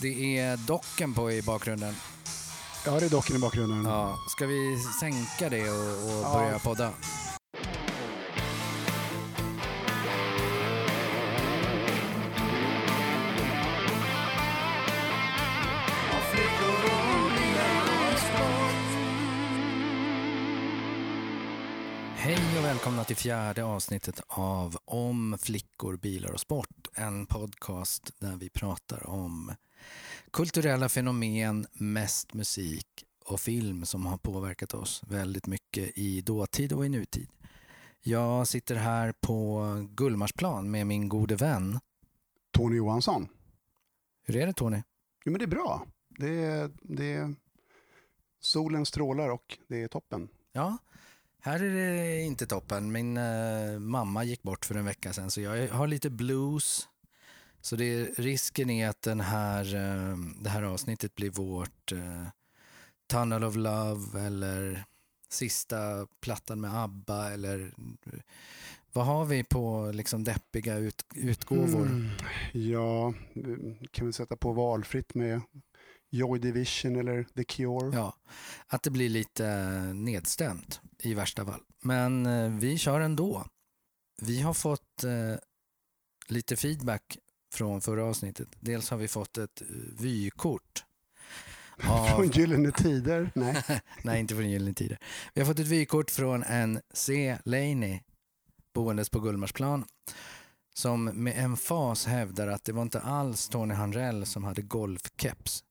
Det är docken på i bakgrunden. Ja, det är docken i bakgrunden. Ja, ska vi sänka det och, och Ja. börja podda? Hej och välkomna till fjärde avsnittet av Om flickor, bilar och sport. En podcast där vi pratar om kulturella fenomen, mest musik och film som har påverkat oss väldigt mycket i dåtid och i nutid. Jag sitter här på Gullmarsplan med min gode vän. Tony Johansson. Hur är det Tony? Jo, men det är bra. Det är, det är solen strålar och det är toppen. Ja, här är det inte toppen. Min eh, mamma gick bort för en vecka sedan så jag har lite blues. Så det, risken är att den här, eh, det här avsnittet blir vårt eh, Tunnel of Love eller sista plattan med ABBA eller vad har vi på liksom deppiga ut, utgåvor? Mm. Ja, kan vi sätta på valfritt med Joy Division eller The Cure? Ja, att det blir lite nedstämt i värsta fall. Men eh, vi kör ändå. Vi har fått eh, lite feedback från förra avsnittet. Dels har vi fått ett eh, vykort. Från Av, Gyllene Tider? Nej. nej, inte från Gyllene Tider. Vi har fått ett vykort från en C. Laney, boendes på Gullmarsplan, som med emfas hävdar att det var inte alls Tony Hanrell som hade golfkeps.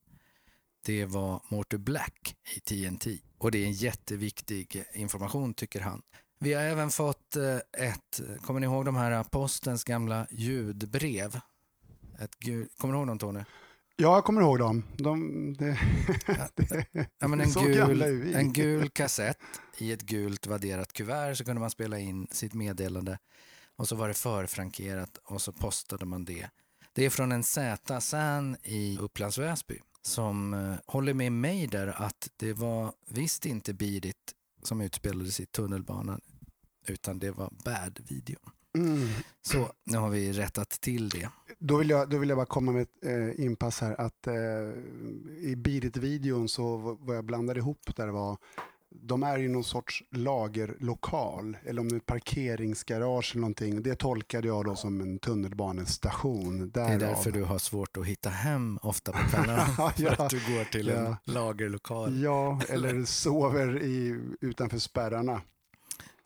Det var Morty Black i TNT. Och det är en jätteviktig information tycker han. Vi har även fått eh, ett, kommer ni ihåg de här postens gamla ljudbrev? Ett gul, kommer du ihåg dem Tony? Ja, jag kommer ihåg dem. De, det, det, Ja, men en, gul, en gul kassett i ett gult vadderat kuvert så kunde man spela in sitt meddelande och så var det förfrankerat och så postade man det. Det är från en Z San i Upplands Väsby som eh, håller med mig där att det var visst inte Beat It som utspelades i tunnelbanan utan det var Bad-videon. mm. Så nu har vi rättat till det. Då vill, jag, då vill jag bara komma med ett eh, inpass här att eh, i Beat It-videon så v- vad jag blandade ihop där var de är i någon sorts lagerlokal eller om det är ett parkeringsgarage eller någonting. Det tolkade jag då som en tunnelbanestation. Det är Därav. därför du har svårt att hitta hem ofta på kvällarna. Ja, för att du går till en ja. lagerlokal. Ja, eller sover i, utanför spärrarna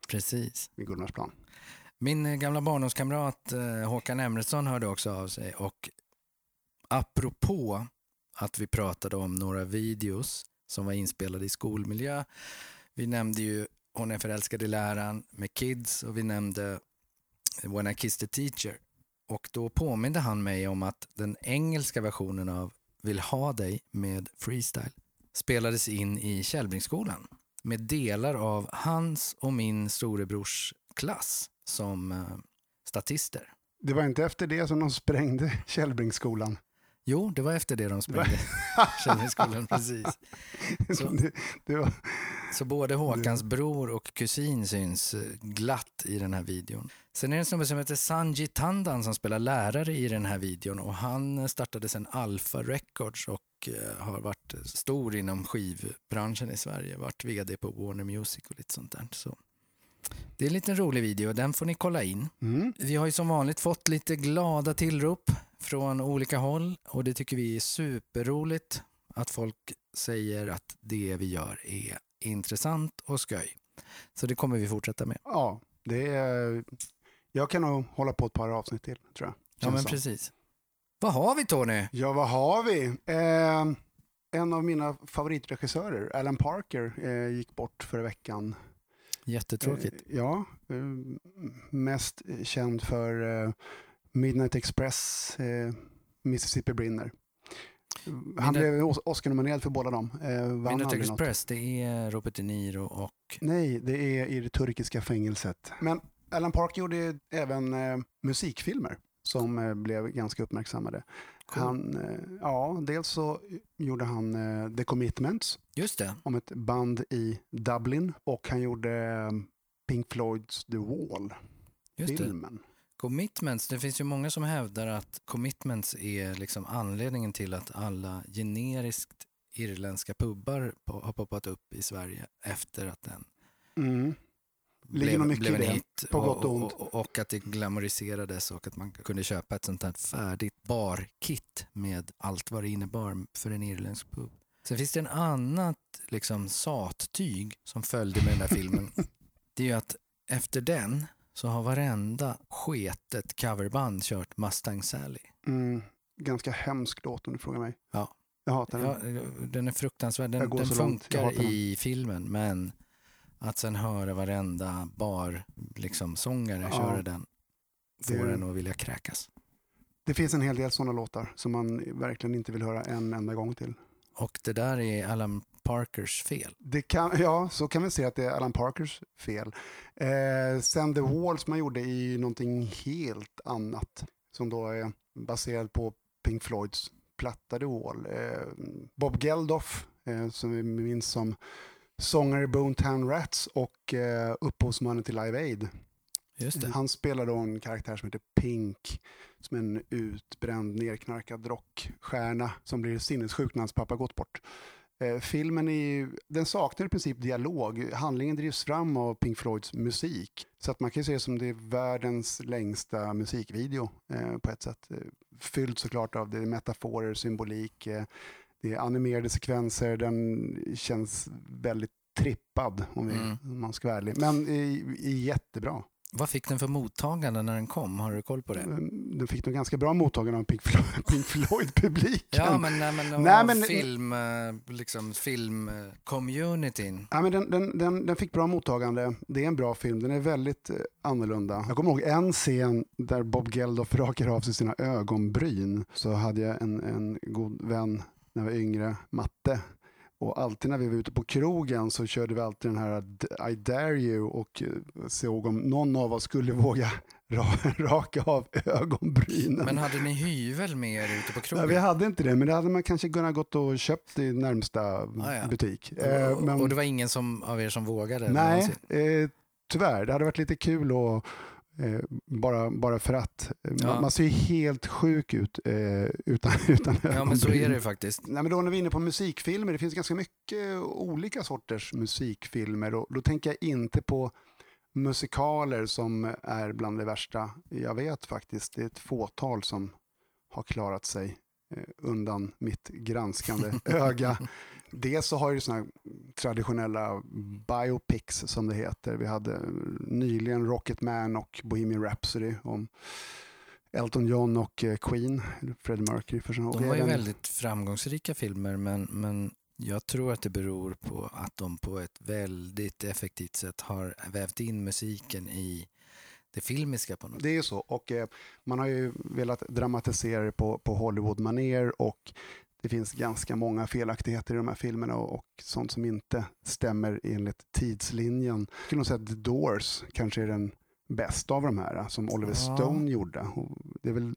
Precis. vid Gullmarsplan. Min eh, gamla barndomskamrat eh, Håkan Emresson hörde också av sig och apropå att vi pratade om några videos som var inspelade i skolmiljö. Vi nämnde ju Hon är förälskad i läraren med Kids och vi nämnde When I kissed a teacher. Och då påminde han mig om att den engelska versionen av Vill ha dig med freestyle spelades in i Källbringsskolan med delar av hans och min storebrors klass som eh, statister. Det var inte efter det som de sprängde Källbringsskolan. Jo, det var efter det de sprängde Källbringsskolan, precis. Så- det, det var, Så både Håkans bror och kusin syns eh, glatt i den här videon. Sen är det en snubbe som heter Sanji Tandan som spelar lärare i den här videon och han eh, startade sen Alpha Records och har varit stor inom skivbranschen i Sverige. Varit vd på Warner Music och lite sånt där. Så det är en liten rolig video, den får ni kolla in. mm. Vi har ju som vanligt fått lite glada tillrop från olika håll och det tycker vi är superroligt att folk säger att det vi gör är intressant och skoj. Så det kommer vi fortsätta med. Ja, det är, jag kan nog hålla på ett par avsnitt till, tror jag. Ja, men precis. Vad har vi Tony? Ja, vad har vi? Eh, en av mina favoritregissörer, Alan Parker, eh, gick bort förra veckan. Jättetråkigt. Eh, ja, eh, mest känd för eh, Midnight Express, Mississippi Brinner. Han Midnight- blev Os- Oscar-nominerad för båda dem. Midnight aldrig något. Express, det är Robert De Niro och... Nej, det är i det turkiska fängelset. Men Alan Parker gjorde även musikfilmer som blev ganska uppmärksammade. Han, eh, ja, dels så gjorde han eh, The Commitments Just det, om ett band i Dublin och han gjorde eh, Pink Floyds The just det. Wall-filmen. Commitments, det finns ju många som hävdar att commitments är liksom anledningen till att alla generiskt irländska pubbar har poppat upp i Sverige efter att den Mm. Ligger nog blev, mycket blev i en det, hit. på och, gott och ont. Och, och att det glamoriserades och att man kunde köpa ett sånt här färdigt barkit med allt vad det innebar för en irländsk pub. Sen finns det en annat liksom, sattyg som följde med den där filmen. Det är ju att efter den så har varenda sketet coverband kört Mustang Sally. Mm. Ganska hemsk låt om du frågar mig. Ja. Jag hatar den. Ja, den är fruktansvärd. Den, den funkar i filmen men att sen höra varenda bar liksom, sångare Ja. köra den får en att vilja kräkas. Det finns en hel del sådana låtar som man verkligen inte vill höra en enda gång till. Och det där är Alan Parkers fel. Det kan, ja, så kan vi se att det är Alan Parkers fel. Eh, Send the Wall som man gjorde i någonting helt annat. Som då är baserad på Pink Floyds platta The Wall. Eh, Bob Geldof, eh, som vi minns som sångare i Bonetown Rats och eh, upphovsmannen till Live Aid. Han spelar då en karaktär som heter Pink, som är en utbränd, nerknarkad rockstjärna som blir sinnessjuk när hans pappa gått bort. Eh, filmen är, den saknar i princip dialog. Handlingen drivs fram av Pink Floyds musik. Så att man kan ju se det som det är världens längsta musikvideo eh, på ett sätt. Eh, fylld såklart av det metaforer, symbolik, eh, det är animerade sekvenser. Den känns väldigt trippad om, vi, Mm. om man ska vara ärlig. Men är, är jättebra. Vad fick den för mottagande när den kom? Har du koll på det? Mm, Den fick nog ganska bra mottagande av Pink Floyd- Pink Floyd-publiken. Ja, men, nej, men, Nej, men- film, eh, liksom, film-communityn. Ja, men den, den, den, den fick bra mottagande. Det är en bra film. Den är väldigt eh, annorlunda. Jag kommer ihåg en scen där Bob Geldof rakar av sig sina ögonbryn. Så hade jag en, en god vän när jag var yngre, Matte. Och alltid när vi var ute på krogen så körde vi alltid den här I dare you och eh, såg om någon av oss skulle våga ra- raka av ögonbrynen. Men hade ni hyvel med er ute på Nej, krogen? vi hade inte det, men det hade man kanske kunnat gått och köpt i närmsta Ah, ja. butik. Eh, och, men, och det var ingen som, av er som vågade? nej, eh, tyvärr. Det hade varit lite kul och eh, bara, bara för att. Eh, Ja. Man, man ser ju helt sjuk ut eh, utan, utan Ja, men så är det ju faktiskt. Nej, men då när vi är inne på musikfilmer, det finns ganska mycket olika sorters musikfilmer och då tänker jag inte på musikaler som är bland det värsta jag vet faktiskt. Det är ett fåtal som har klarat sig eh, undan mitt granskande öga. Dels så har ju sådana traditionella biopics som det heter. Vi hade nyligen Rocketman och Bohemian Rhapsody om Elton John och eh, Queen, Freddie Mercury. För och De var ju väldigt framgångsrika filmer men, men jag tror att det beror på att de på ett väldigt effektivt sätt har vävt in musiken i det filmiska på något sätt. Det är ju så. Och eh, man har ju velat dramatisera det på, på Hollywood-manér och det finns ganska många felaktigheter i de här filmerna och, och sånt som inte stämmer enligt tidslinjen. Jag skulle nog säga att The Doors kanske är den bästa av de här som Oliver Ja. Stone gjorde. Och det är väl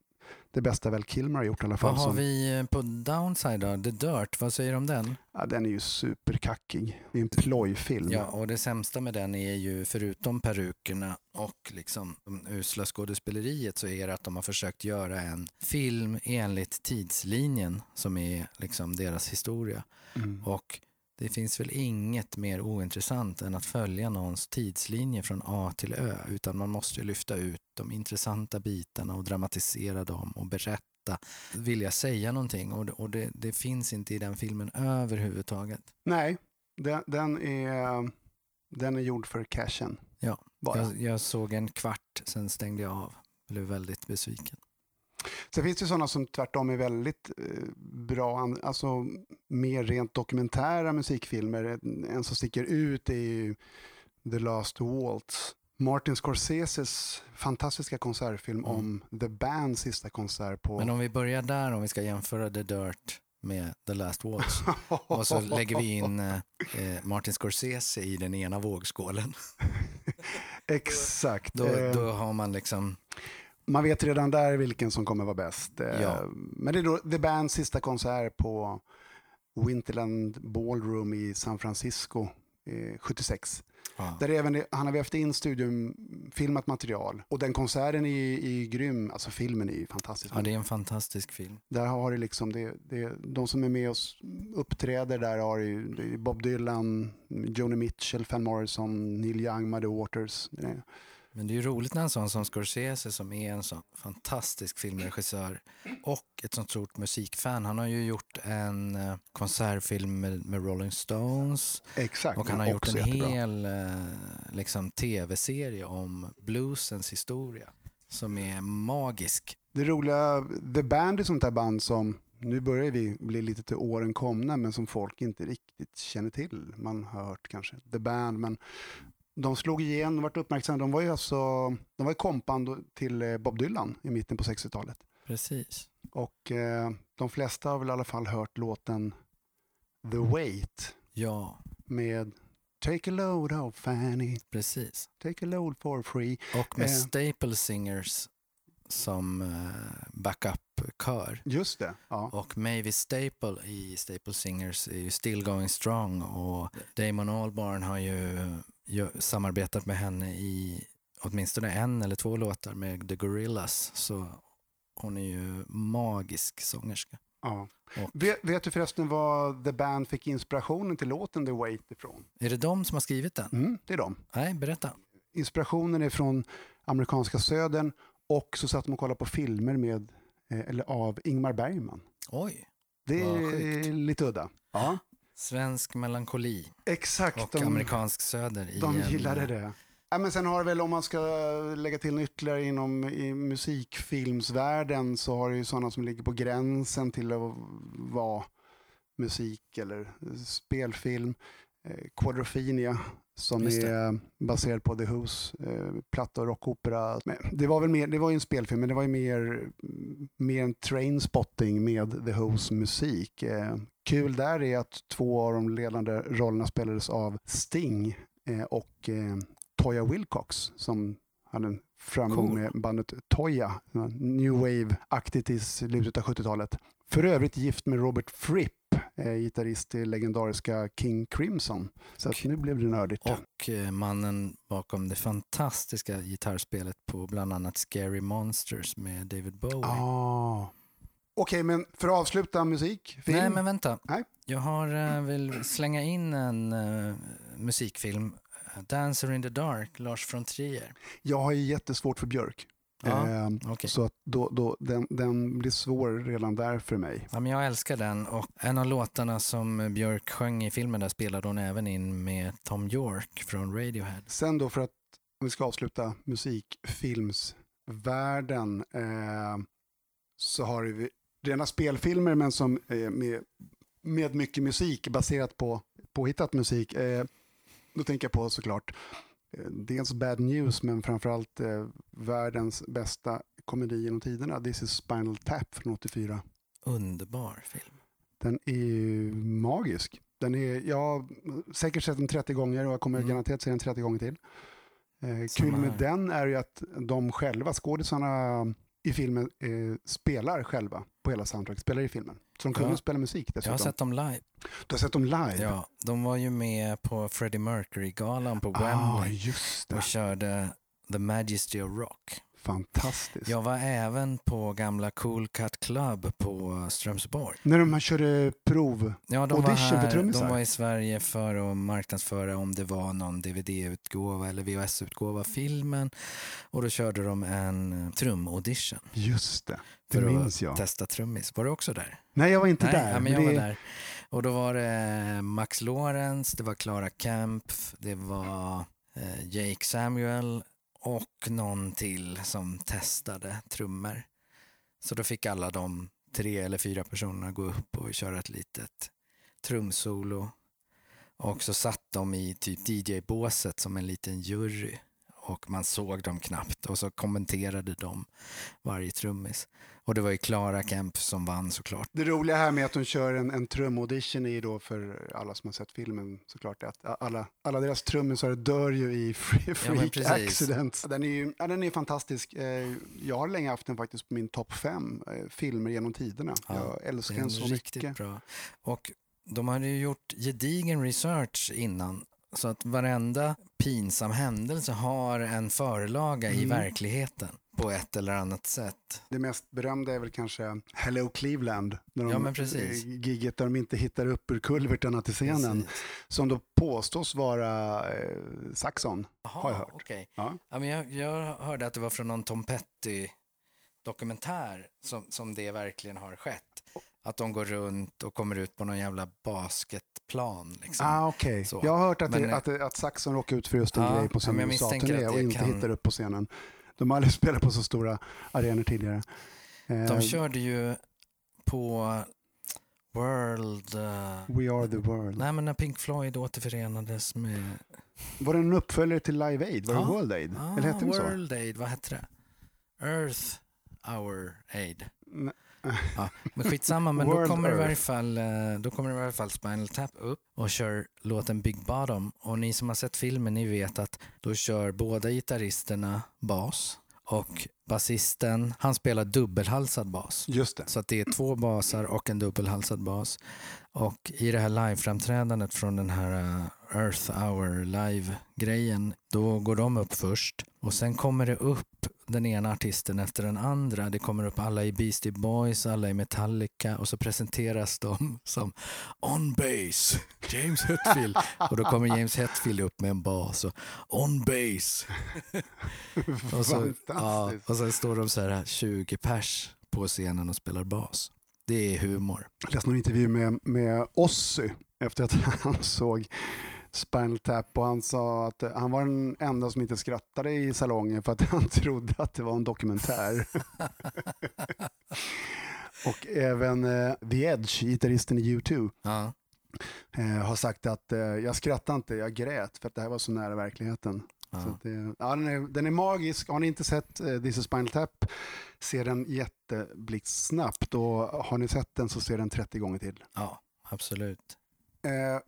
det bästa väl Kilmer har gjort i alla fall. Vad har som- vi eh, på Downside då? The Dirt, vad säger du om den? ja, den är ju superkackig. Det är en plojfilm. Ja, och det sämsta med den är ju förutom perukerna och liksom usla skådespeleriet så är det att de har försökt göra en film enligt tidslinjen som är liksom deras historia. Mm. Och det finns väl inget mer ointressant än att följa någons tidslinje från A till Ö utan man måste ju lyfta ut de intressanta bitarna och dramatisera dem och berätta, vilja säga någonting och, det, och det, det finns inte i den filmen överhuvudtaget. Nej, den, den, är, den är gjord för cashen. Ja. Jag, jag såg en kvart, sen stängde jag av. Blev väldigt besviken. Sen finns det sådana som tvärtom är väldigt eh, bra, alltså mer rent dokumentära musikfilmer. En som sticker ut är ju The Last Waltz. Martin Scorseses fantastiska konsertfilm Mm. om The Bands sista konsert på... Men om vi börjar där, om vi ska jämföra The Dirt med The Last Waltz. Och så lägger vi in eh, eh, Martin Scorsese i den ena vågskålen. Exakt. Då, Eh, då har man liksom... Man vet redan där vilken som kommer vara bäst. Eh, Ja. Men det är då The Bands sista konsert på Winterland Ballroom i San Francisco eh, 76. Ja. Där även han har vävt in studiofilmat material. Och den konserten är, är grym. Alltså filmen är ju fantastisk. ja, det är en fantastisk film. Där har det liksom, det, det, de som är med och uppträder där har ju Bob Dylan, Joni Mitchell, Van Morrison, Neil Young, Muddy Waters. Det Men det är ju roligt när en sån som Scorsese som är en sån fantastisk filmregissör och ett sånt stort musikfan. Han har ju gjort en eh, konsertfilm med, med Rolling Stones Exakt. och han har gjort en jättebra. hel eh, liksom, tv-serie om bluesens historia som är magisk. Det roliga, The Band är sånt där band som, nu börjar vi bli lite till åren komna, men som folk inte riktigt känner till. Man har hört kanske The Band, men de slog igen, varit uppmärksamma. De var ju alltså, de var ju kompband till eh, Bob Dylan i mitten på 60-talet. Precis. Och eh, de flesta har väl i alla fall hört låten The Wait Ja, med Take a load of Fanny, precis. take a load for free. Och med Eh. Staple Singers som eh, backup-kör. Just det, ja. Och Mavis Staple i Staple Singers är ju still going strong och Damon Albarn har ju samarbetat med henne i åtminstone en eller två låtar med The Gorillas. Så hon är ju magisk sångerska. ja. Vet, vet du förresten vad The Band fick inspirationen till låten The Wait ifrån? Är det de som har skrivit den? Mm, det är de. Nej, berätta. Inspirationen är från amerikanska södern och så satt de och kollade på filmer med, eh, eller av Ingmar Bergman. Oj, Det är sjukt. lite udda. Ja, svensk melankoli exakt. och de, amerikansk söder. i de en- gillade det. Ja, men sen har det väl, om man ska lägga till ytterligare inom i musikfilmsvärlden så har det ju sådana som ligger på gränsen till att vara musik eller spelfilm. Eh, Quadrophenia som Just det. är baserad på The Who's eh, platta och rockopera. Det var väl mer, det var ju en spelfilm men det var ju mer, mer en trainspotting med The Who's musik. Eh, kul där är att två av de ledande rollerna spelades av Sting eh, och eh, Toya Wilcox som hade en framgång Cool. med bandet Toya, New Wave-aktigt i slutet av 70-talet. För övrigt gift med Robert Fripp, eh, gitarrist i legendariska King Crimson. Så att nu blev det nördigt. Och eh, mannen bakom det fantastiska gitarrspelet på bland annat Scary Monsters med David Bowie. Ah. Okej, men för att avsluta musik, film. Nej, men vänta. Nej. Jag har, eh, vill slänga in en eh, musikfilm. Dancer in the Dark, Lars von Trier. Jag har ju jättesvårt för Björk. Ja, Ehm, okej. Så att då, då, den, den blir svår redan där för mig. Ja, men jag älskar den och en av låtarna som Björk sjöng i filmen där spelade hon även in med Tom York från Radiohead. Sen då för att vi ska avsluta musikfilmsvärlden eh, så har vi rena spelfilmer men som eh, med, med mycket musik baserat på påhittat musik. Eh, då tänker jag på såklart dels Bad News men framförallt eh, världens bästa komedi genom tiderna. This is Spinal Tap från 84. Underbar film. Den är magisk. Den är, jag har säkert sett den 30 gånger och jag kommer Mm. garanterat se den 30 gånger till. Eh, kul med den är ju att de själva, skådisarna i filmen, eh, spelar själva på hela soundtrack, spelar i filmen. Så de kunde Ja. spela musik Jag dessutom. har sett dem live. Du har sett dem live? Ja, de var ju med på Freddie Mercury-galan på ah, Wembley just det. och körde The Majesty of Rock. Fantastiskt. Jag var även på gamla Cool Cut Club på Strömsborg. När de körde prov, Ja, de var, Audition för här, trummisar. de var i Sverige för att marknadsföra om det var någon DVD-utgåva eller VHS-utgåva av filmen. Och då körde de en trum-audition just det, det för minns att jag. testa trummis. Var du också där? Nej, jag var inte Nej, där. ja, men jag det... var där. Och då var det Max Lawrence, det var Clara Kempf, det var eh, Jake Samuel och någon till som testade trummor. Så då fick alla de tre eller fyra personerna gå upp och köra ett litet trumsolo. Och så satt de i typ DJ-båset som en liten jury och man såg dem knappt och så kommenterade de varje trummis. Och det var ju Clara Kemp som vann såklart. Det roliga här med att de kör en, en trumaudition är ju då för alla som har sett filmen såklart att alla, alla deras trummisar dör ju i free- freak precis. accidents. Den är ju ja, den är fantastisk. Eh, Jag har länge haft den faktiskt på min topp fem eh, filmer genom tiderna. Ja, Jag älskar den en så riktigt mycket. bra. Och de hade ju gjort gedigen research innan Så att varenda pinsam händelse har en förlaga i Mm. verkligheten på ett eller annat sätt. Det mest berömda är väl kanske Hello Cleveland. När de, Ja, men precis. eh, Gigget där de inte hittar upp ur kulvertarna till scenen. Precis. Som då påstås vara eh, Saxon. Har jag hört. okej. Ja. Ja, men jag, jag hörde att det var från någon Tom Petty-dokumentär som, som det verkligen har skett. Att de går runt och kommer ut på någon jävla basketplan. Liksom. Ah, okej. Så. Jag har hört att, Men, det, eh, att, att Saxon råkade ut för just en Ja, grej på sin USA-turné och det inte kan- hittar upp på scenen. De har aldrig spelat på så stora arenor tidigare. Eh, De körde ju på World... eh, We are the world. nej, men när Pink Floyd återförenades med... Var det en uppföljare till Live Aid? Var det Ja. World Aid? Ah, Eller hette det så? World Aid, vad hette det? Earth Hour Aid. Nej. Ja, men skitsamma, men då kommer, i varje fall, eh, då kommer i varje fall Spinal Tap upp och kör låten Big Bottom. Och ni som har sett filmen, ni vet att då kör båda gitarristerna bas och basisten, han spelar dubbelhalsad bas. Just det. Så att det är två basar och en dubbelhalsad bas. Och i det här liveframträdandet från den här eh, Earth Hour live-grejen, då går de upp först. Och sen kommer det upp den ena artisten efter den andra. Det kommer upp alla i Beastie Boys, alla i Metallica och så presenteras de som On Bass, James Hetfield. och då kommer James Hetfield upp med en bas och On Bass. och, så, ja, Fantastiskt. Och sen står de så här 20 pers på scenen och spelar bas. Det är humor. Jag läste någon intervju med, med Ozzy efter att han såg Spinal Tap och han sa att han var den enda som inte skrattade i salongen för att han trodde att det var en dokumentär. och även eh, The Edge, gitarristen i U2, Ja. eh, har sagt att eh, jag skrattade inte, jag grät för att det här var så nära verkligheten. Så Ja. det, ja, den, är, den är magisk. Har ni inte sett eh, This is Spinal Tap, se den jätteblixtsnabbt och har ni sett den så ser den 30 gånger till. ja, absolut. Eh,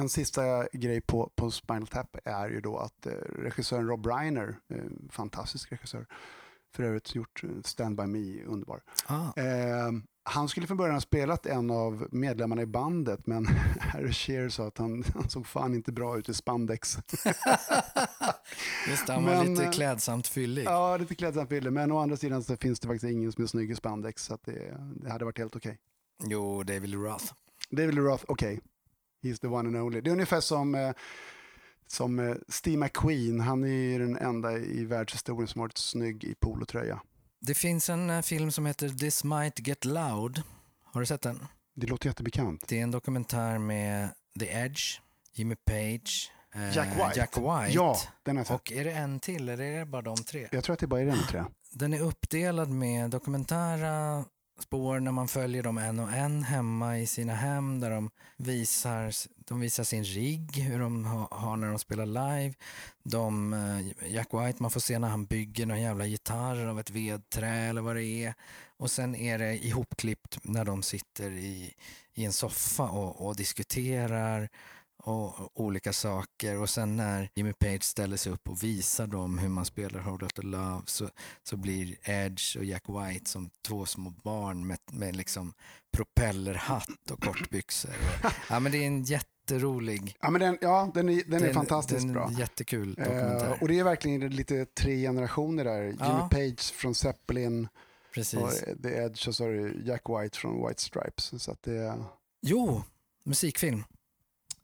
en sista grej på, på Spinal Tap är ju då att eh, regissören Rob Reiner, eh, fantastisk regissör, för övrigt gjort eh, Stand By Me, underbar. Ah. Eh, han skulle från början ha spelat en av medlemmarna i bandet men Harry Shearer sa att han, han såg fan inte bra ut i spandex. Just det, han var Men, lite eh, klädsamt fyllig. ja, lite klädsamt bilder, men å andra sidan så finns det faktiskt ingen som är snygg i spandex så det, det hade varit helt okej. Jo, David Lee Roth. David Lee Roth, okej. He's the one and only. Det är ungefär som, eh, som eh, Steve McQueen. Han är ju den enda i världshistorien som har varit snygg i polotröja. Det finns en eh, film som heter This Might Get Loud. Har du sett den? Det låter jättebekant. Det är en dokumentär med The Edge, Jimmy Page, Jack White. Jack White. Ja, den har jag. Och är det en till eller är det bara de tre? Jag tror att det bara är tror jag. Den är uppdelad med dokumentära spår när man följer dem en och en hemma i sina hem där de visar, de visar sin rigg, hur de ha- har när de spelar live. De, eh, Jack White, man får se när han bygger någon jävla gitarr av ett vedträ eller vad det är. Och sen är det ihopklippt när de sitter i, i en soffa och, och diskuterar och olika saker. Och sen när Jimmy Page ställer sig upp och visar dem hur man spelar Hold Out the Love så, så blir Edge och Jack White som två små barn med, med liksom propellerhatt och kortbyxor. Ja, men det är en jätterolig, Ja, men den, ja, den är, den är den- fantastiskt den är bra. jättekul Eh, dokumentär. och det är verkligen lite tre generationer där. Jimmy Ja. Page från Zeppelin, och Precis. The Edge och så Jack White från White Stripes. Så det, Jo, musikfilm.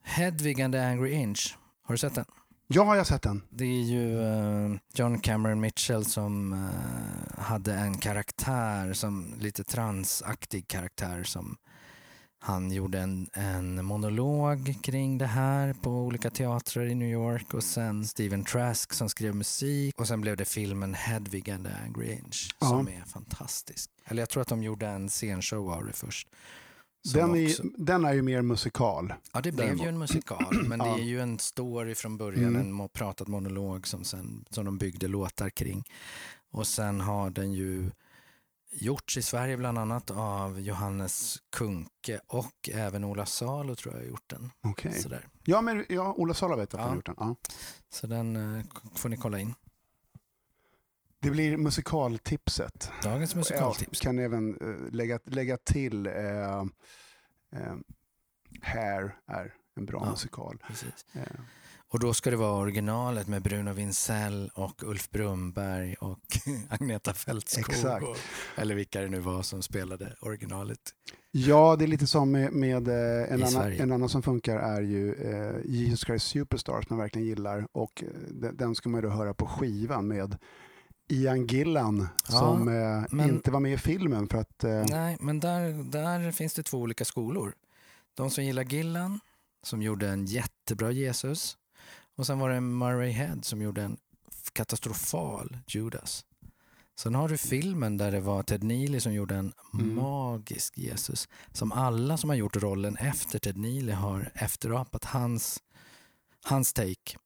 Hedvig and the Angry Inch. Har du sett den? ja, jag har sett den. Det är ju eh, John Cameron Mitchell som eh, hade en karaktär, som lite transaktig karaktär som han gjorde en, en monolog kring det här på olika teatrar i New York och sen Steven Trask som skrev musik och sen blev det filmen Hedvig and the Angry Inch Ja. som är fantastisk. Eller jag tror att de gjorde en scenshow av det först. Den också- är, den är ju mer musikal. Ja, det blev ju en musikal, men det är ju en story från början, Mm. en pratad monolog som, sen, som de byggde låtar kring. Och sen har den ju gjorts i Sverige bland annat av Johannes Kunke och även Ola Salo tror jag har gjort den. Okej. Sådär. Ja, men ja, Ola Salo vet att han Ja. har gjort den. Ja. Så den eh, får ni kolla in. Det blir musikaltipset. Dagens musikaltips. Jag kan även eh, lägga, lägga till eh, eh, Hair är en bra Ja. musikal. Eh, Och då ska det vara originalet med Bruno Vincell och Ulf Brumberg och Agneta Fältskog. Exakt. Och, eller vilka det nu var som spelade originalet. Ja, det är lite som med, med eh, en, annan, en annan som funkar är ju eh, Jesus Christ Superstar som jag verkligen gillar och eh, den, den ska man ju då höra på skiva med Ian Gillan Ja, som eh, men- inte var med i filmen för att eh, Nej, men där, där finns det två olika skolor. De som gillar Gillan, som gjorde en jättebra Jesus. Och sen var det Murray Head som gjorde en katastrofal Judas. Sen har du filmen där det var Ted Neely som gjorde en Mm. magisk Jesus. Som alla som har gjort rollen efter Ted Neely har efterapat hans, hans take.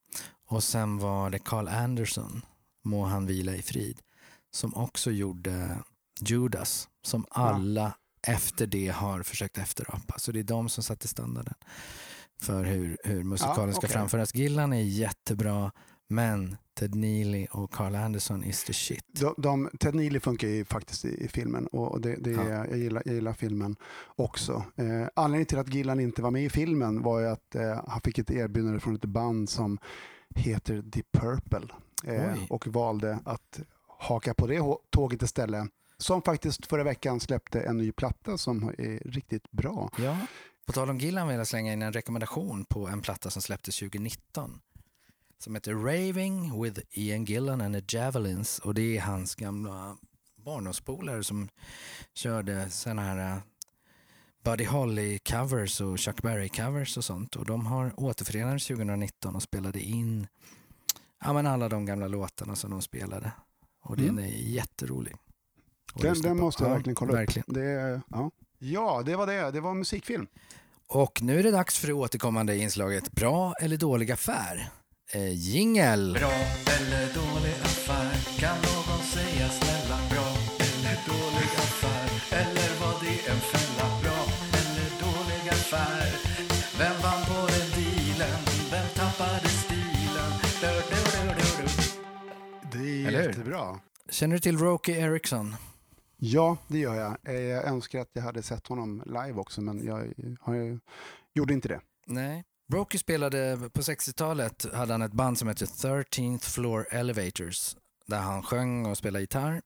Och sen var det Carl Anderson, må han vila i frid, som också gjorde Judas, som alla efter det har försökt efterapa. Så det är de som satte standarden för hur, hur musikalen Ja, ska okej. framföras. Gillan är jättebra, men Ted Neely och Carl Anderson is the shit. de, de, Ted Neely funkar ju faktiskt i, i filmen och och det, det, Ja. jag, gillar, jag gillar filmen också. Eh, anledningen till att Gillan inte var med i filmen var ju att eh, han fick ett erbjudande från ett band som heter The Purple eh, och valde att haka på det tåget istället. Som faktiskt förra veckan släppte en ny platta som är riktigt bra. Ja. På tal om Gillan vill jag slänga in en rekommendation på en platta som släpptes 2019. Som heter Raving with Ian Gillan and the Javelins. Och det är hans gamla barndomspolare som körde såna här uh, Buddy Holly-covers och Chuck Berry-covers och sånt. Och de har återförenats 2019 och spelade in ja, men alla de gamla låtarna som de spelade. Och den Mm. är jätterolig. Den, den måste jag Ja, verkligen kolla verkligen. upp. Det, är- ja. ja, det var det. Det var en musikfilm. Och nu är det dags för det återkommande inslaget Bra eller dålig affär? Eh, jingel! Bra eller dålig affär? Kan Jättebra. Känner du till Roky Eriksson? Ja, det gör jag. Eh, Jag önskar att jag hade sett honom live också, men jag, har, gjorde inte det. Nej. Brokey spelade på 60-talet, hade han ett band som hette 13th Floor Elevators där han sjöng och spelade gitarr.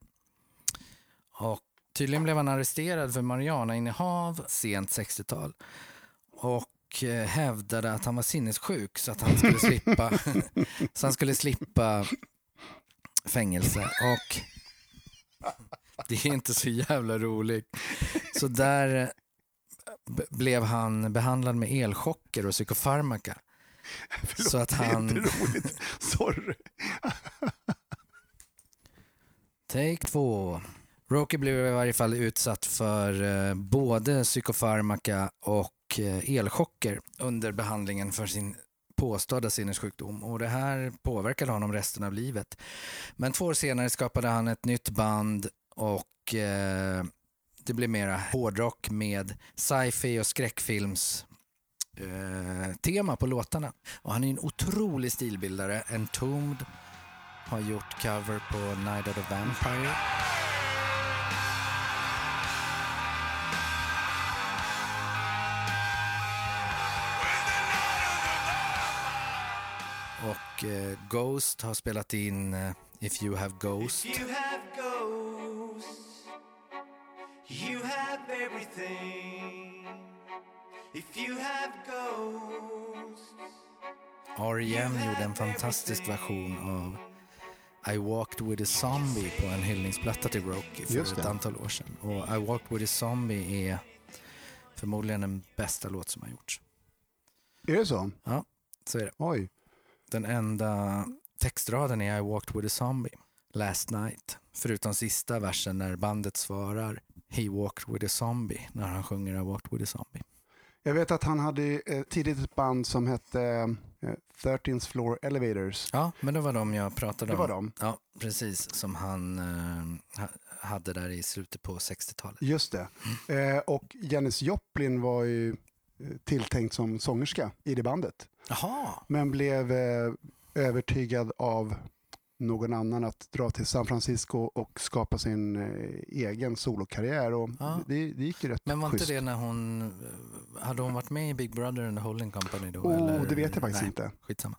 Och tydligen blev han arresterad för marijuanainnehav sent 60-tal och eh, hävdade att han var sinnessjuk så att han skulle slippa, så han skulle slippa fängelse. Och det är inte så jävla roligt. Så där eh, blev han behandlad med elchocker och psykofarmaka. Förlåt, Så att det är han- inte roligt. Sorry. Take två. Rocky blev i varje fall utsatt för eh, både psykofarmaka och eh, elchocker under behandlingen för sin påstådda sinnessjukdom och det här påverkade honom resten av livet. Men två år senare skapade han ett nytt band och eh, det blev mera hårdrock med sci-fi och skräckfilms eh, tema på låtarna. Och han är en otrolig stilbildare. Entombed har gjort cover på Night of the Vampire. Och eh, Ghost har spelat in eh, If You Have Ghost. If you have ghosts, you have everything. If you have ghosts, R.E.M. gjorde en fantastisk version av I Walked With A Zombie på en hyllningsplatta till Rocky för Just ett det. antal år sedan. Och I Walked With A Zombie är förmodligen den bästa låt som har gjorts. Är det så? Så är det. Oj. Den enda textraden är I walked with a zombie last night. Förutom sista versen när bandet svarar He walked with a zombie när han sjunger I walked with a zombie. Jag vet att han hade eh, tidigt ett band som hette eh, 13th Floor Elevators. Ja, men det var de jag pratade Det om. var de. Ja, precis. Som han eh, ha- hade där i slutet på 60-talet. Just det. Eh, och Janis Joplin var ju eh, tilltänkt som sångerska i det bandet. Jaha, Men blev eh, övertygad av någon annan att dra till San Francisco och skapa sin eh, egen solokarriär. Och Ja. det, det gick ju rätt men var inte schysst. det när hon... eh, Hade hon varit med i Big Brother and the Holding Company då? Oh, eller? det vet jag faktiskt Nej, inte. Skitsamma.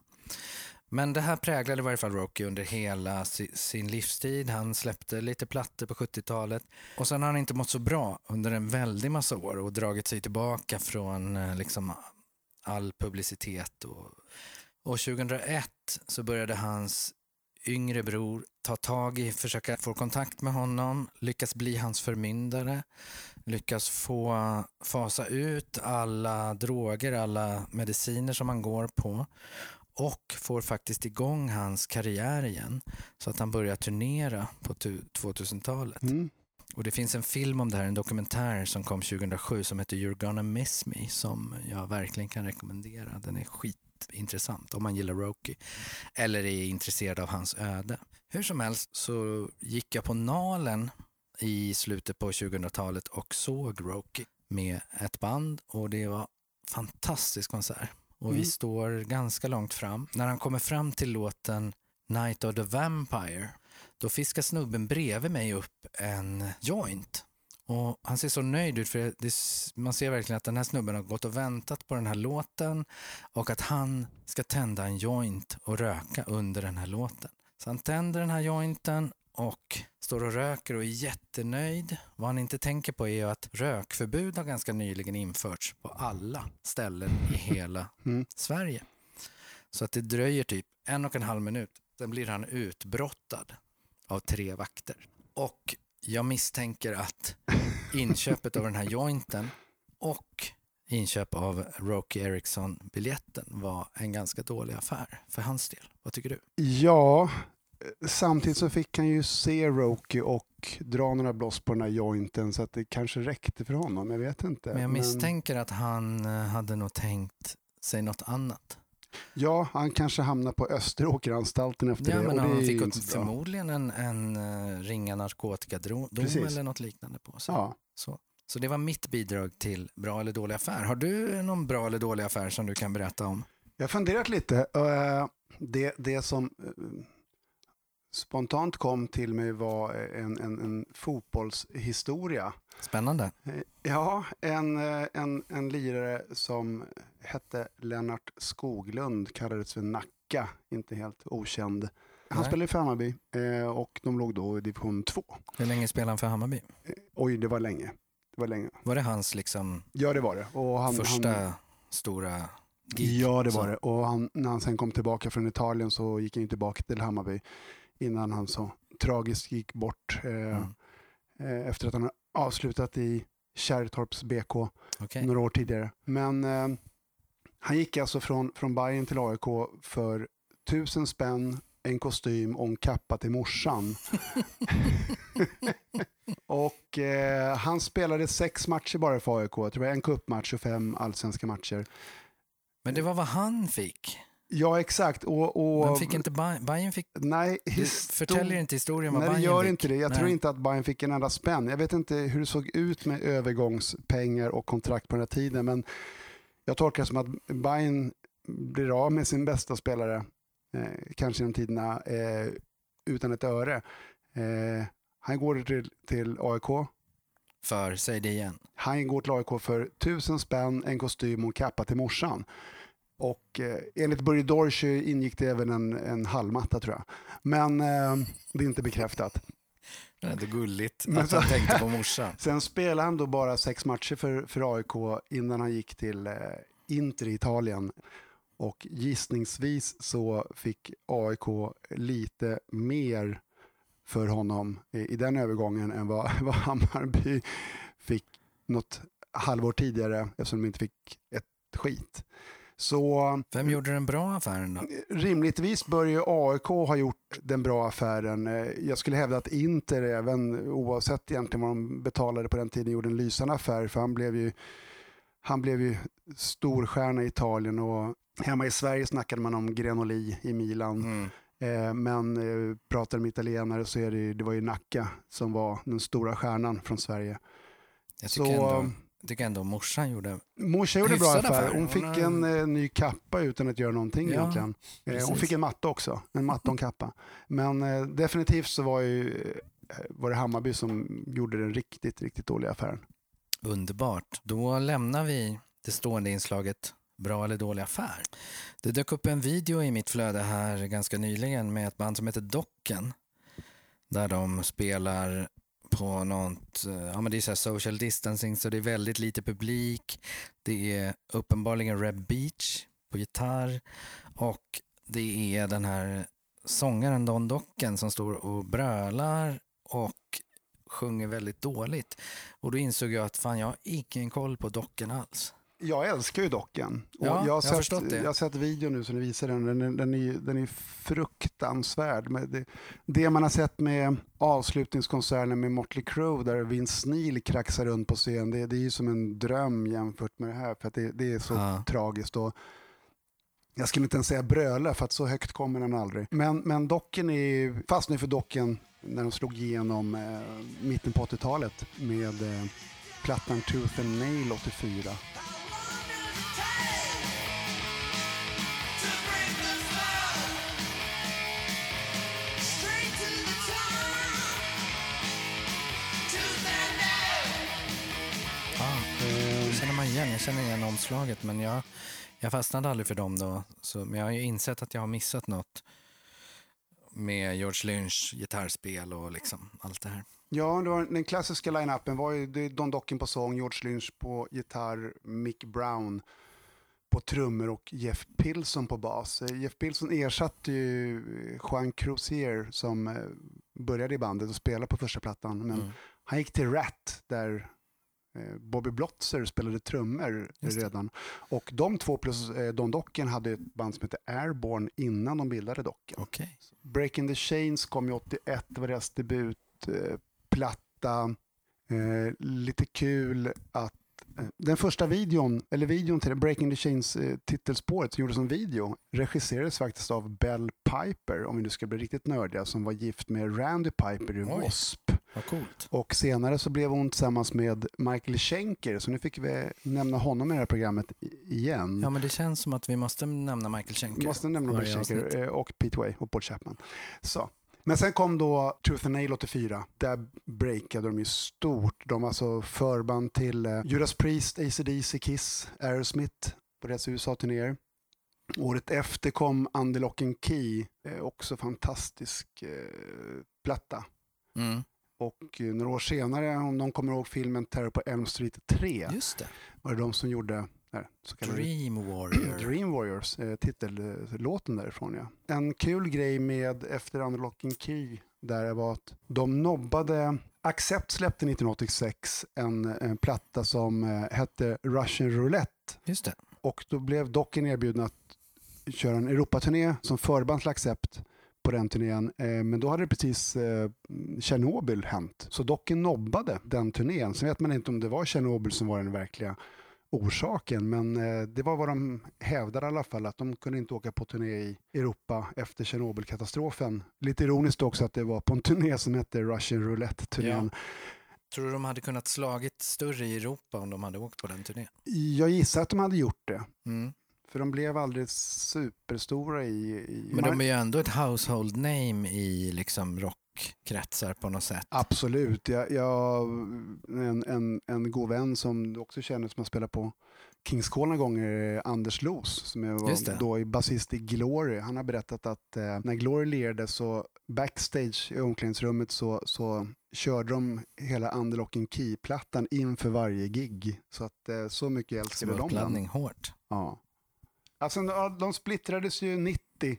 Men det här präglade i varje fall Rocky under hela si, sin livstid. Han släppte lite plattor på 70-talet och sen har han inte mått så bra under en väldig massa år och dragit sig tillbaka från liksom all publicitet. Och, och 2001 så började hans yngre bror ta tag i, försöka få kontakt med honom, lyckas bli hans förmyndare, lyckas få fasa ut alla droger, alla mediciner som han går på och får faktiskt igång hans karriär igen så att han börjar turnera på 2000-talet. Mm. Och det finns en film om det här, en dokumentär som kom 2007 som heter You're gonna miss me som jag verkligen kan rekommendera. Den är skitintressant om man gillar Rocky eller är intresserad av hans öde. Hur som helst så gick jag på Nalen i slutet på 2000-talet och såg Rocky med ett band och det var fantastisk konsert. Och Mm. vi står ganska långt fram. När han kommer fram till låten Night of the Vampire då fiskar snubben bredvid mig upp en joint. Och han ser så nöjd ut för det, man ser verkligen att den här snubben har gått och väntat på den här låten och att han ska tända en joint och röka under den här låten. Så han tänder den här jointen och står och röker och är jättenöjd. Vad han inte tänker på är att rökförbud har ganska nyligen införts på alla ställen i hela Mm. Sverige. Så att det dröjer typ en och en halv minut. Sen blir han utbrottad av tre vakter. Och jag misstänker att inköpet av den här jointen och inköp av Rocky Ericsson-biljetten var en ganska dålig affär för hans del. Vad tycker du? Ja, samtidigt så fick han ju se Roky och dra några bloss på den här jointen så att det kanske räckte för honom. Jag vet inte. Men jag misstänker att han eh, hade nog tänkt sig något annat. Ja, han kanske hamnar på Österåkeranstalten efter Ja, det. men det han fick förmodligen en, en uh, ringa narkotikadom Precis. eller något liknande på sig. Ja. Så. så det var mitt bidrag till bra eller dålig affär. Har du någon bra eller dålig affär som du kan berätta om? Jag har funderat lite. Eh, Det, det som eh, spontant kom till mig var en, en, en fotbollshistoria. Spännande. Eh, Ja, en, eh, en, en lirare som hette Lennart Skoglund kallades för Nacka, inte helt okänd. Han Nej. spelade i Hammarby eh, och de låg då i division 2. Hur länge spelade han för Hammarby? Oj, det var länge. Det var länge. Var det hans liksom Ja, det var det. Och han, första han, stora gig? Ja, det Så. var det. Och han, när han sen kom tillbaka från Italien så gick han tillbaka till Hammarby innan han så tragiskt gick bort eh, Mm. eh, efter att han avslutat i Kärrtorps BK Okej. några år tidigare. Men eh, han gick alltså från, från Bayern till AIK för tusen spänn, en kostym och en kappa till morsan. och eh, han spelade sex matcher bara för AIK. Jag tror det var en cupmatch och fem allsvenska matcher. Men det var vad han fick. Ja, exakt. Och, och, Men fick inte Bayern, fick, nej, histor- förtäljer inte historien vad Nej, det Bayern gör fick. inte det. Jag Nej. tror inte att Bayern fick en enda spänn. Jag vet inte hur det såg ut med övergångspengar och kontrakt på den här tiden, men jag tolkar det som att Bayern blir av med sin bästa spelare, eh, kanske genom tiderna, eh, utan ett öre. Eh, han går till, till AIK. För, säg det igen. Han går till AIK för tusen spänn, en kostym och en kappa till morsan. Och eh, enligt Börje Dorsch ingick det även en, en hallmatta tror jag. Men eh, det är inte bekräftat. Det är ändå gulligt Men att så- han tänkte på morsan. Sen spelade han då bara sex matcher för, för AIK innan han gick till eh, Inter i Italien. Och gissningsvis så fick AIK lite mer för honom i, i den övergången än vad, vad Hammarby fick något halvår tidigare eftersom de inte fick ett skit. Så Vem gjorde den bra affären då? rimligtvis bör ju AIK ha gjort den bra affären. Eh, Jag skulle hävda att Inter, även oavsett egentligen vad de betalade på den tiden, gjorde en lysande affär. För han blev ju, han blev ju storstjärna i Italien och hemma i Sverige snackade man om Grenoli i Milan. Mm. Eh, Men eh, pratar de italienare så är det, det var ju Nacka som var den stora stjärnan från Sverige. Jag tycker, Så ändå, jag tycker ändå morsan gjorde... Morsa gjorde bra affär. Hon fick en eh, ny kappa utan att göra någonting Ja, egentligen. Eh, hon fick en matta också, en matta och en kappa. Men eh, definitivt så var, ju, eh, var det Hammarby som gjorde den riktigt, riktigt dåliga affären. Underbart. Då lämnar vi det stående inslaget bra eller dålig affär. Det dök upp en video i mitt flöde här ganska nyligen med ett band som heter Docken. Där de spelar på något, eh, ja men det är så här social distancing så det är väldigt lite publik. Det är uppenbarligen Reb Beach på gitarr och det är den här sångaren Don Docken som står och brölar och sjunger väldigt dåligt. Och då insåg jag att fan jag har ingen koll på Docken alls. Jag älskar ju docken. Och Ja, jag, har jag sett, jag har sett videon nu som ni visar den. Den, är- den, är, den är fruktansvärd. Men det, det man har sett med avslutningskonserten med Motley Crue där Vince Neil kraxar runt på scen, det, det är ju som en dröm jämfört med det här. För att det, det är så Ja. tragiskt. Och jag skulle inte ens säga bröla för att så högt kommer den aldrig. Men, men docken är fast nu för docken när de slog igenom eh, mitten på 80-talet med eh, plattan Tooth and Nail 84. Igen. Jag känner igen omslaget men jag, jag fastnade aldrig för dem då. Så, men jag har ju insett att jag har missat något med George Lynch gitarrspel och liksom allt det här. Ja, det var, den klassiska line-upen var ju Don Dokken på sång, George Lynch på gitarr, Mick Brown på trummor och Jeff Pilson på bas. Jeff Pilson ersatte ju eh, Juan Cruzier som eh, började i bandet och spelade på första plattan. Men Mm. han gick till Rat där Bobby Blotzer spelade trummor redan. Och de två plus eh, Don Dokken hade ett band som hette Airborne innan de bildade Dokken. Okej. Breaking the Chains kom ju 81, det var deras debutplatta. Eh, eh, lite kul att eh, den första videon, eller videon till Breaking the Chains eh, titelspåret som gjordes som video regisserades faktiskt av Bell Piper, om vi nu ska bli riktigt nördiga, som var gift med Randy Piper i. W.A.S.P. Och senare så blev hon tillsammans med Michael Schenker, så nu fick vi nämna honom i det här programmet igen. Ja men det känns som att vi måste nämna Michael Schenker. Måste nämna Michael Schenker eh, och Pete Way och Paul Chapman. Så. Men sen kom då Truth and Nail 84. Där breakade de ju stort. De var alltså förband till eh, Judas Priest, AC/DC, Kiss, Aerosmith på deras USA-turnéer. Året efter kom Under Lock and Key, eh, också fantastisk eh, platta. Mm. Och eh, några år senare, om någon kommer ihåg filmen Terror på Elm Street 3, Just det. var det de som gjorde kallade Dream Warrior. Dream Warriors, eh, titellåten därifrån ja. En kul grej med efter Unlock and Key där var att de nobbade, Accept släppte 1986 en, en platta som eh, hette Russian Roulette Just det. och då blev Docken erbjudna att köra en Europaturné som förband till Accept på den turnén. Eh, men då hade det precis eh, Tjernobyl hänt. Så Docken nobbade den turnén. Sen vet man inte om det var Tjernobyl som var den verkliga orsaken. Men eh, det var vad de hävdade i alla fall. Att de kunde inte åka på turné i Europa efter Tjernobylkatastrofen. Lite ironiskt också att det var på en turné som hette Russian Roulette-turnén. Tror du de hade kunnat slagit större i Europa om de hade åkt på den turnén? Jag gissar att de hade gjort det. Mm. För de blev aldrig superstora i... i Men de är ju ändå ett household name i liksom rockkretsar på något sätt. Absolut. Jag, jag, en, en, en god vän som du också känner som har spelat på Kings Call några gånger, Anders Los, som det. var då i basist i Glory. Han har berättat att eh, när Glory lirade så backstage i omklädningsrummet så, så körde de hela Underlock and Key-plattan inför varje gig. Så att eh, så mycket Det älskade var de den. uppladdning hårt. Ja. Alltså, de splittrades ju 90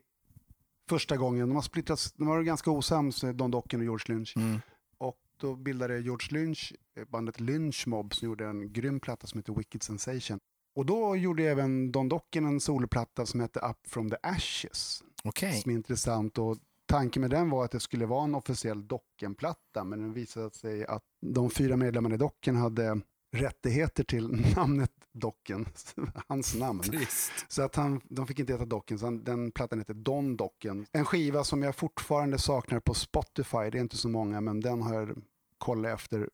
första gången. De har splittrats, de var ganska osams, eh, Don Docken och George Lynch. Mm. Och då bildade George Lynch eh, bandet Lynch Mob som gjorde en grym platta som heter Wicked Sensation. Och då gjorde även Don Docken en soloplatta som hette Up from the Ashes. Okej. Som är intressant. Och tanken med den var att det skulle vara en officiell Docken-platta. Men det visade sig att de fyra medlemmarna i Docken hade rättigheter till namnet Docken. Hans namn. Trist. Så att han, de fick inte heta Docken, så han, den plattan heter Don Docken. En skiva som jag fortfarande saknar på Spotify, det är inte så många, men den har jag kollat efter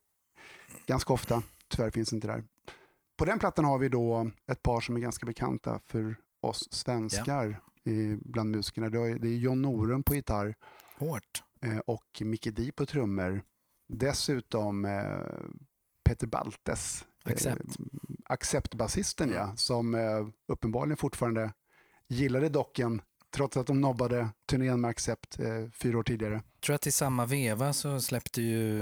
ganska ofta. Tyvärr finns inte där. På den plattan har vi då ett par som är ganska bekanta för oss svenskar i, bland musikerna. Det är John Norum på gitarr Hårt. eh, och Micke Di på trummor. Dessutom eh, Peter Baltes. Accept. Eh, Accept-basisten ja, som eh, uppenbarligen fortfarande gillade docken trots att de nobbade turnén med Accept eh, fyra år tidigare. Jag tror att i samma veva så släppte ju,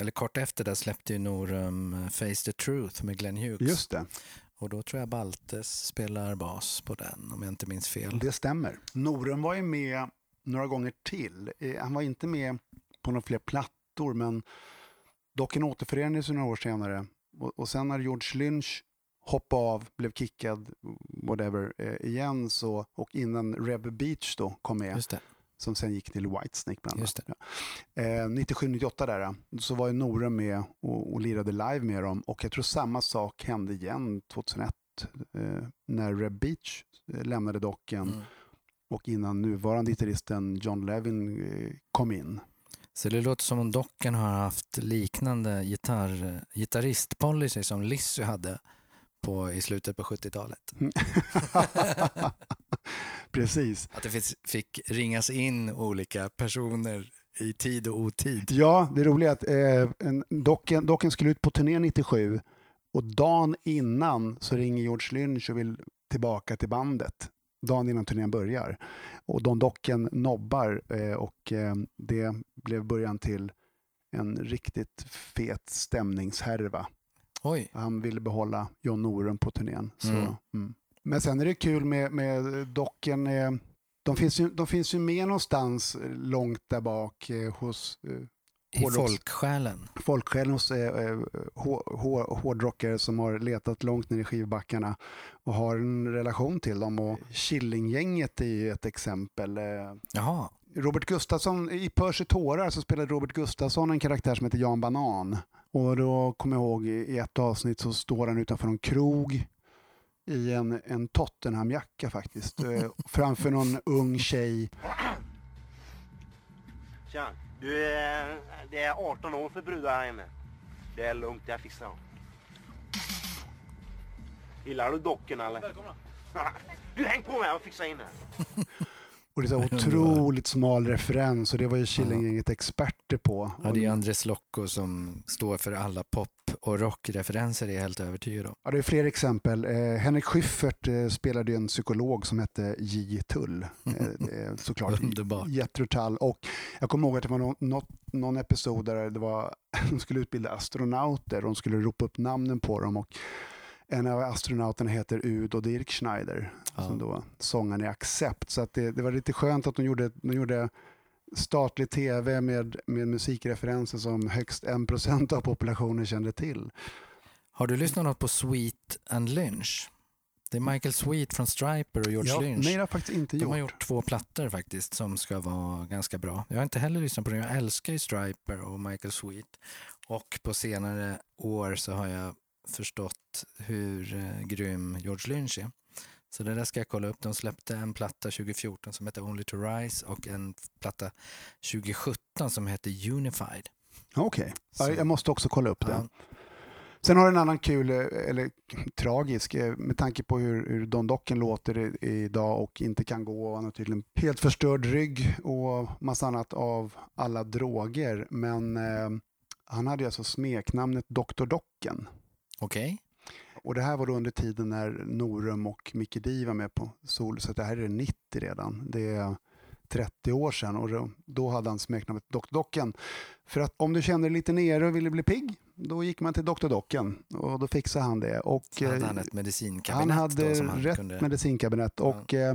eller kort efter det släppte ju Norum Face the Truth med Glenn Hughes. Just det, Och då tror jag Baltes spelar bas på den om jag inte minns fel. det stämmer. Norum var ju med några gånger till. Eh, Han var inte med på några fler plattor men docken återförenades ju några år senare. Och, och sen när George Lynch hoppade av, blev kickad, whatever, eh, igen så, och innan Reb Beach då kom med, som sen gick till Whitesnake bland annat. Ja. Eh, 97-98 där, eh, så var ju Norum med och, och lirade live med dem och jag tror samma sak hände igen 2001 eh, när Reb Beach eh, lämnade docken Mm. och innan nuvarande gitarristen John Levin eh, kom in. Så det låter som om Docken har haft liknande gitarr, gitarristpolicy som Lissy hade på, i slutet på 70-talet. Precis. Att det finns, fick ringas in olika personer i tid och otid. Ja, det roliga är att eh, en, docken, docken skulle ut på turné 97 och dagen innan så ringer George Lynch och vill tillbaka till bandet. Dagen innan turnén börjar. Och Don Docken nobbar eh, och eh, det blev början till en riktigt fet stämningshärva. Oj, Han ville behålla John Norum på turnén. Så, Mm. mm. Men sen är det kul med, med docken. Eh, de, finns ju, de finns ju med någonstans långt där bak hos eh, i Hårdrocks- folksjälen. folksjälen hos eh, eh, hå- hå- hårdrockare som har letat långt ner i skivbackarna och har en relation till dem. Och Killinggänget är ju ett exempel. Eh, Jaha, Robert Gustafsson, i Percy tårar så spelade Robert Gustafsson en karaktär som heter Jan Banan. Och då kommer jag ihåg i ett avsnitt så står han utanför en krog i en, en Tottenham-jacka faktiskt. eh, framför någon ung tjej. Tja. Du, eh, det är 18 år för brudar här inne. Det är lugnt, jag fixar dem. Gillar du docken eller? Välkomna. Du, häng på mig, jag fixar in det. Och det är så otroligt smal referens och det var ju Killinggänget experter på. ja, det är Andres Locco som står för alla pop och rockreferenser är jag helt övertygad om. Ja, det är fler exempel. Eh, Henrik Schyffert eh, spelade ju en psykolog som hette J. Tull. Eh, såklart. Underbart. Jethro Tull. Och jag kommer ihåg att det var någon, något, någon episod där det var, de skulle utbilda astronauter. De skulle ropa upp namnen på dem. Och en av astronauterna heter Udo Dirkschneider. Ja. Som då sångaren i Accept. Så att det, det var lite skönt att de gjorde, de gjorde statlig tv med, med musikreferenser som högst 1% av populationen kände till. Har du lyssnat något på Sweet and Lynch? Det är Michael Sweet från Striper och George Ja, Lynch. nej, det har faktiskt inte De gjort. har gjort två plattor faktiskt som ska vara ganska bra. Jag har inte heller lyssnat på dem. Jag älskar ju Striper och Michael Sweet. Och på senare år så har jag förstått hur eh, grym George Lynch är. Så det där ska jag kolla upp. De släppte en platta 2014 som heter Only to Rise och en platta 2017 som heter Unified. Okej, Så- jag måste också kolla upp det. Ja, Sen har du en annan kul, eh, eller tragisk, eh, med tanke på hur, hur Don Docken låter idag och inte kan gå. Och han har tydligen helt förstörd rygg och massa annat av alla droger. Men eh, han hade ju alltså smeknamnet Dr. Docken. Okej. Och det här var då under tiden när Norum och Mickey D var med på Sol, så det här är 90 redan. Det är 30 år sedan och då, hade han smeknamnet Dr. Docken. För att om du kände dig lite nere och ville bli pigg, då gick man till Dr. Docken och då fixade han det. Och, hade eh, han ett medicinkabinett han hade då rätt kunde... medicinkabinett och eh,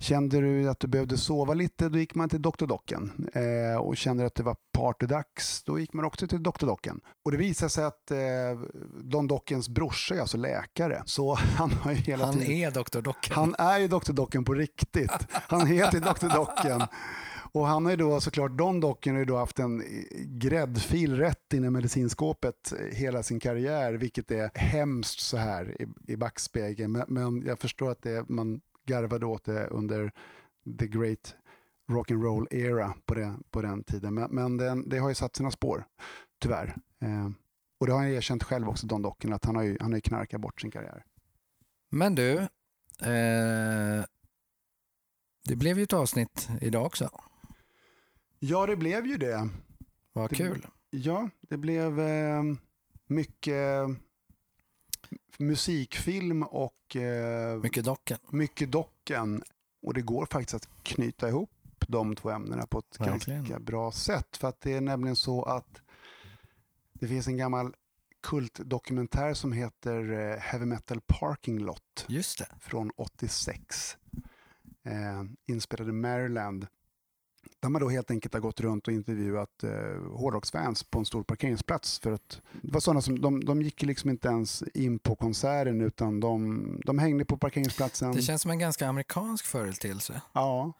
kände du att du behövde sova lite, då gick man till Dr. Docken. Eh, och kände att det var partydags, då gick man också till Dr. Docken. Och det visade sig att eh, Don Dockens brorsa är alltså läkare, så han har ju hela Han tiden... är Dr. Docken. Han är ju Dr. Docken på riktigt. Han heter Dr. Docken. Och han har ju då såklart, Don Docken har ju då haft en gräddfil rätt in i medicinskåpet hela sin karriär, vilket är hemskt så här i, i backspegeln. Men, men jag förstår att det, man garvade åt det under the great rock'n'roll era på, det, på den tiden. Men, men den, det har ju satt sina spår, tyvärr. Eh, och det har han erkänt själv också, Don Docken, att han har ju, han har ju knarkat bort sin karriär. Men du, eh, det blev ju ett avsnitt idag också. Ja, det blev ju det. Vad Det- kul. Ja, det blev eh, mycket musikfilm och eh, Mycket docken. mycket docken. Och det går faktiskt att knyta ihop de två ämnena på ett Verkligen. ganska bra sätt. För att det är nämligen så att det finns en gammal kultdokumentär som heter eh, Heavy Metal Parking Lot Just det. från 86. Eh, inspelad i Maryland. Där man då helt enkelt har gått runt och intervjuat eh, hårdrocksfans på en stor parkeringsplats. För att, det var sådana som, de, de gick liksom inte ens in på konserten utan de, de hängde på parkeringsplatsen. Det känns som en ganska amerikansk företeelse. Ja,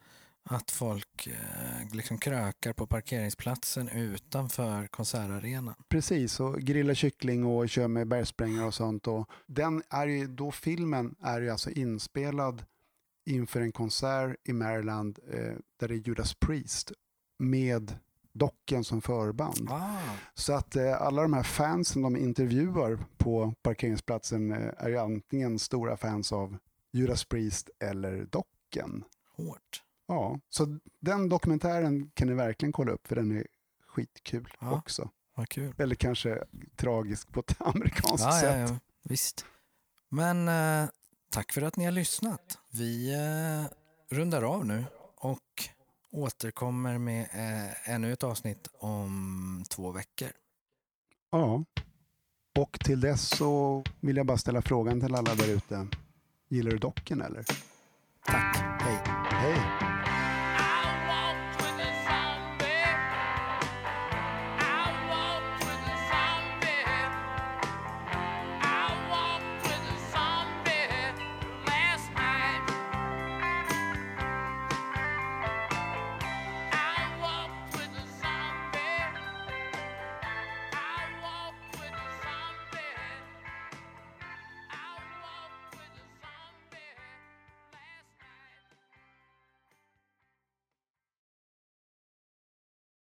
Att folk eh, liksom krökar på parkeringsplatsen utanför konsertarenan. precis. Och grilla kyckling och kör med bergsprängare och sånt. Och den är ju, då filmen är ju alltså inspelad inför en konsert i Maryland eh, där det är Judas Priest med Docken som förband. Ah, Så att eh, alla de här fansen de intervjuar på parkeringsplatsen eh, är ju antingen stora fans av Judas Priest eller Docken. hårt. Ja, så den dokumentären kan ni verkligen kolla upp för den är skitkul Ja. också. Vad kul. Eller kanske tragisk på ett amerikanskt Ja, ja, sätt. ja, visst. Men eh, tack för att ni har lyssnat. Vi eh, rundar av nu och återkommer med eh, ännu ett avsnitt om två veckor. Ja. Och till dess så vill jag bara ställa frågan till alla där ute. Gillar du Docken eller? Tack. Hej. Hej!